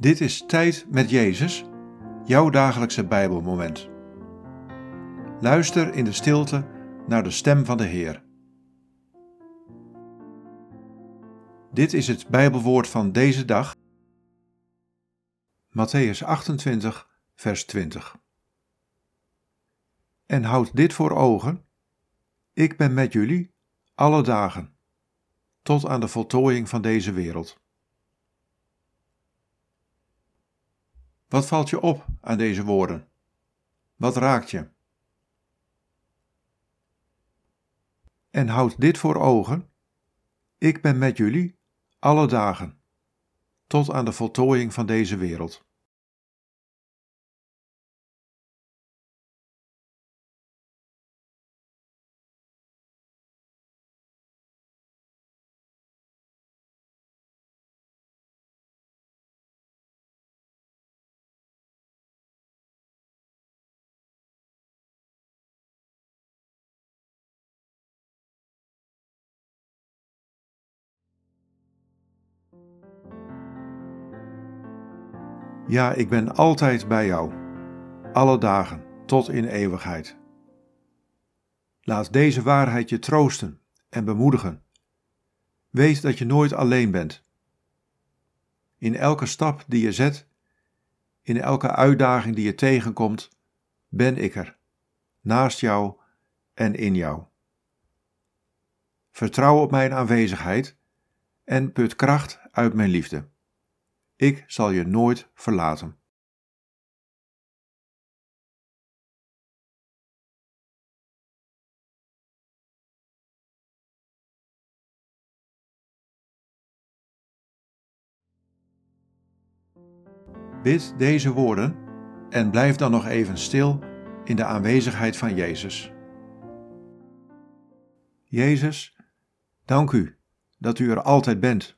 Dit is Tijd met Jezus, jouw dagelijkse Bijbelmoment. Luister in de stilte naar de stem van de Heer. Dit is het Bijbelwoord van deze dag. Matthäus 28, vers 20. En houd dit voor ogen: ik ben met jullie alle dagen, tot aan de voltooiing van deze wereld. Wat valt je op aan deze woorden? Wat raakt je? En houd dit voor ogen: ik ben met jullie alle dagen, tot aan de voltooiing van deze wereld. Ja, ik ben altijd bij jou, alle dagen, tot in eeuwigheid. Laat deze waarheid je troosten en bemoedigen. Weet dat je nooit alleen bent. In elke stap die je zet, in elke uitdaging die je tegenkomt, ben ik er, naast jou en in jou. Vertrouw op mijn aanwezigheid en put kracht uit mijn liefde. Ik zal je nooit verlaten. Bid deze woorden en blijf dan nog even stil in de aanwezigheid van Jezus. Jezus, dank u dat u er altijd bent.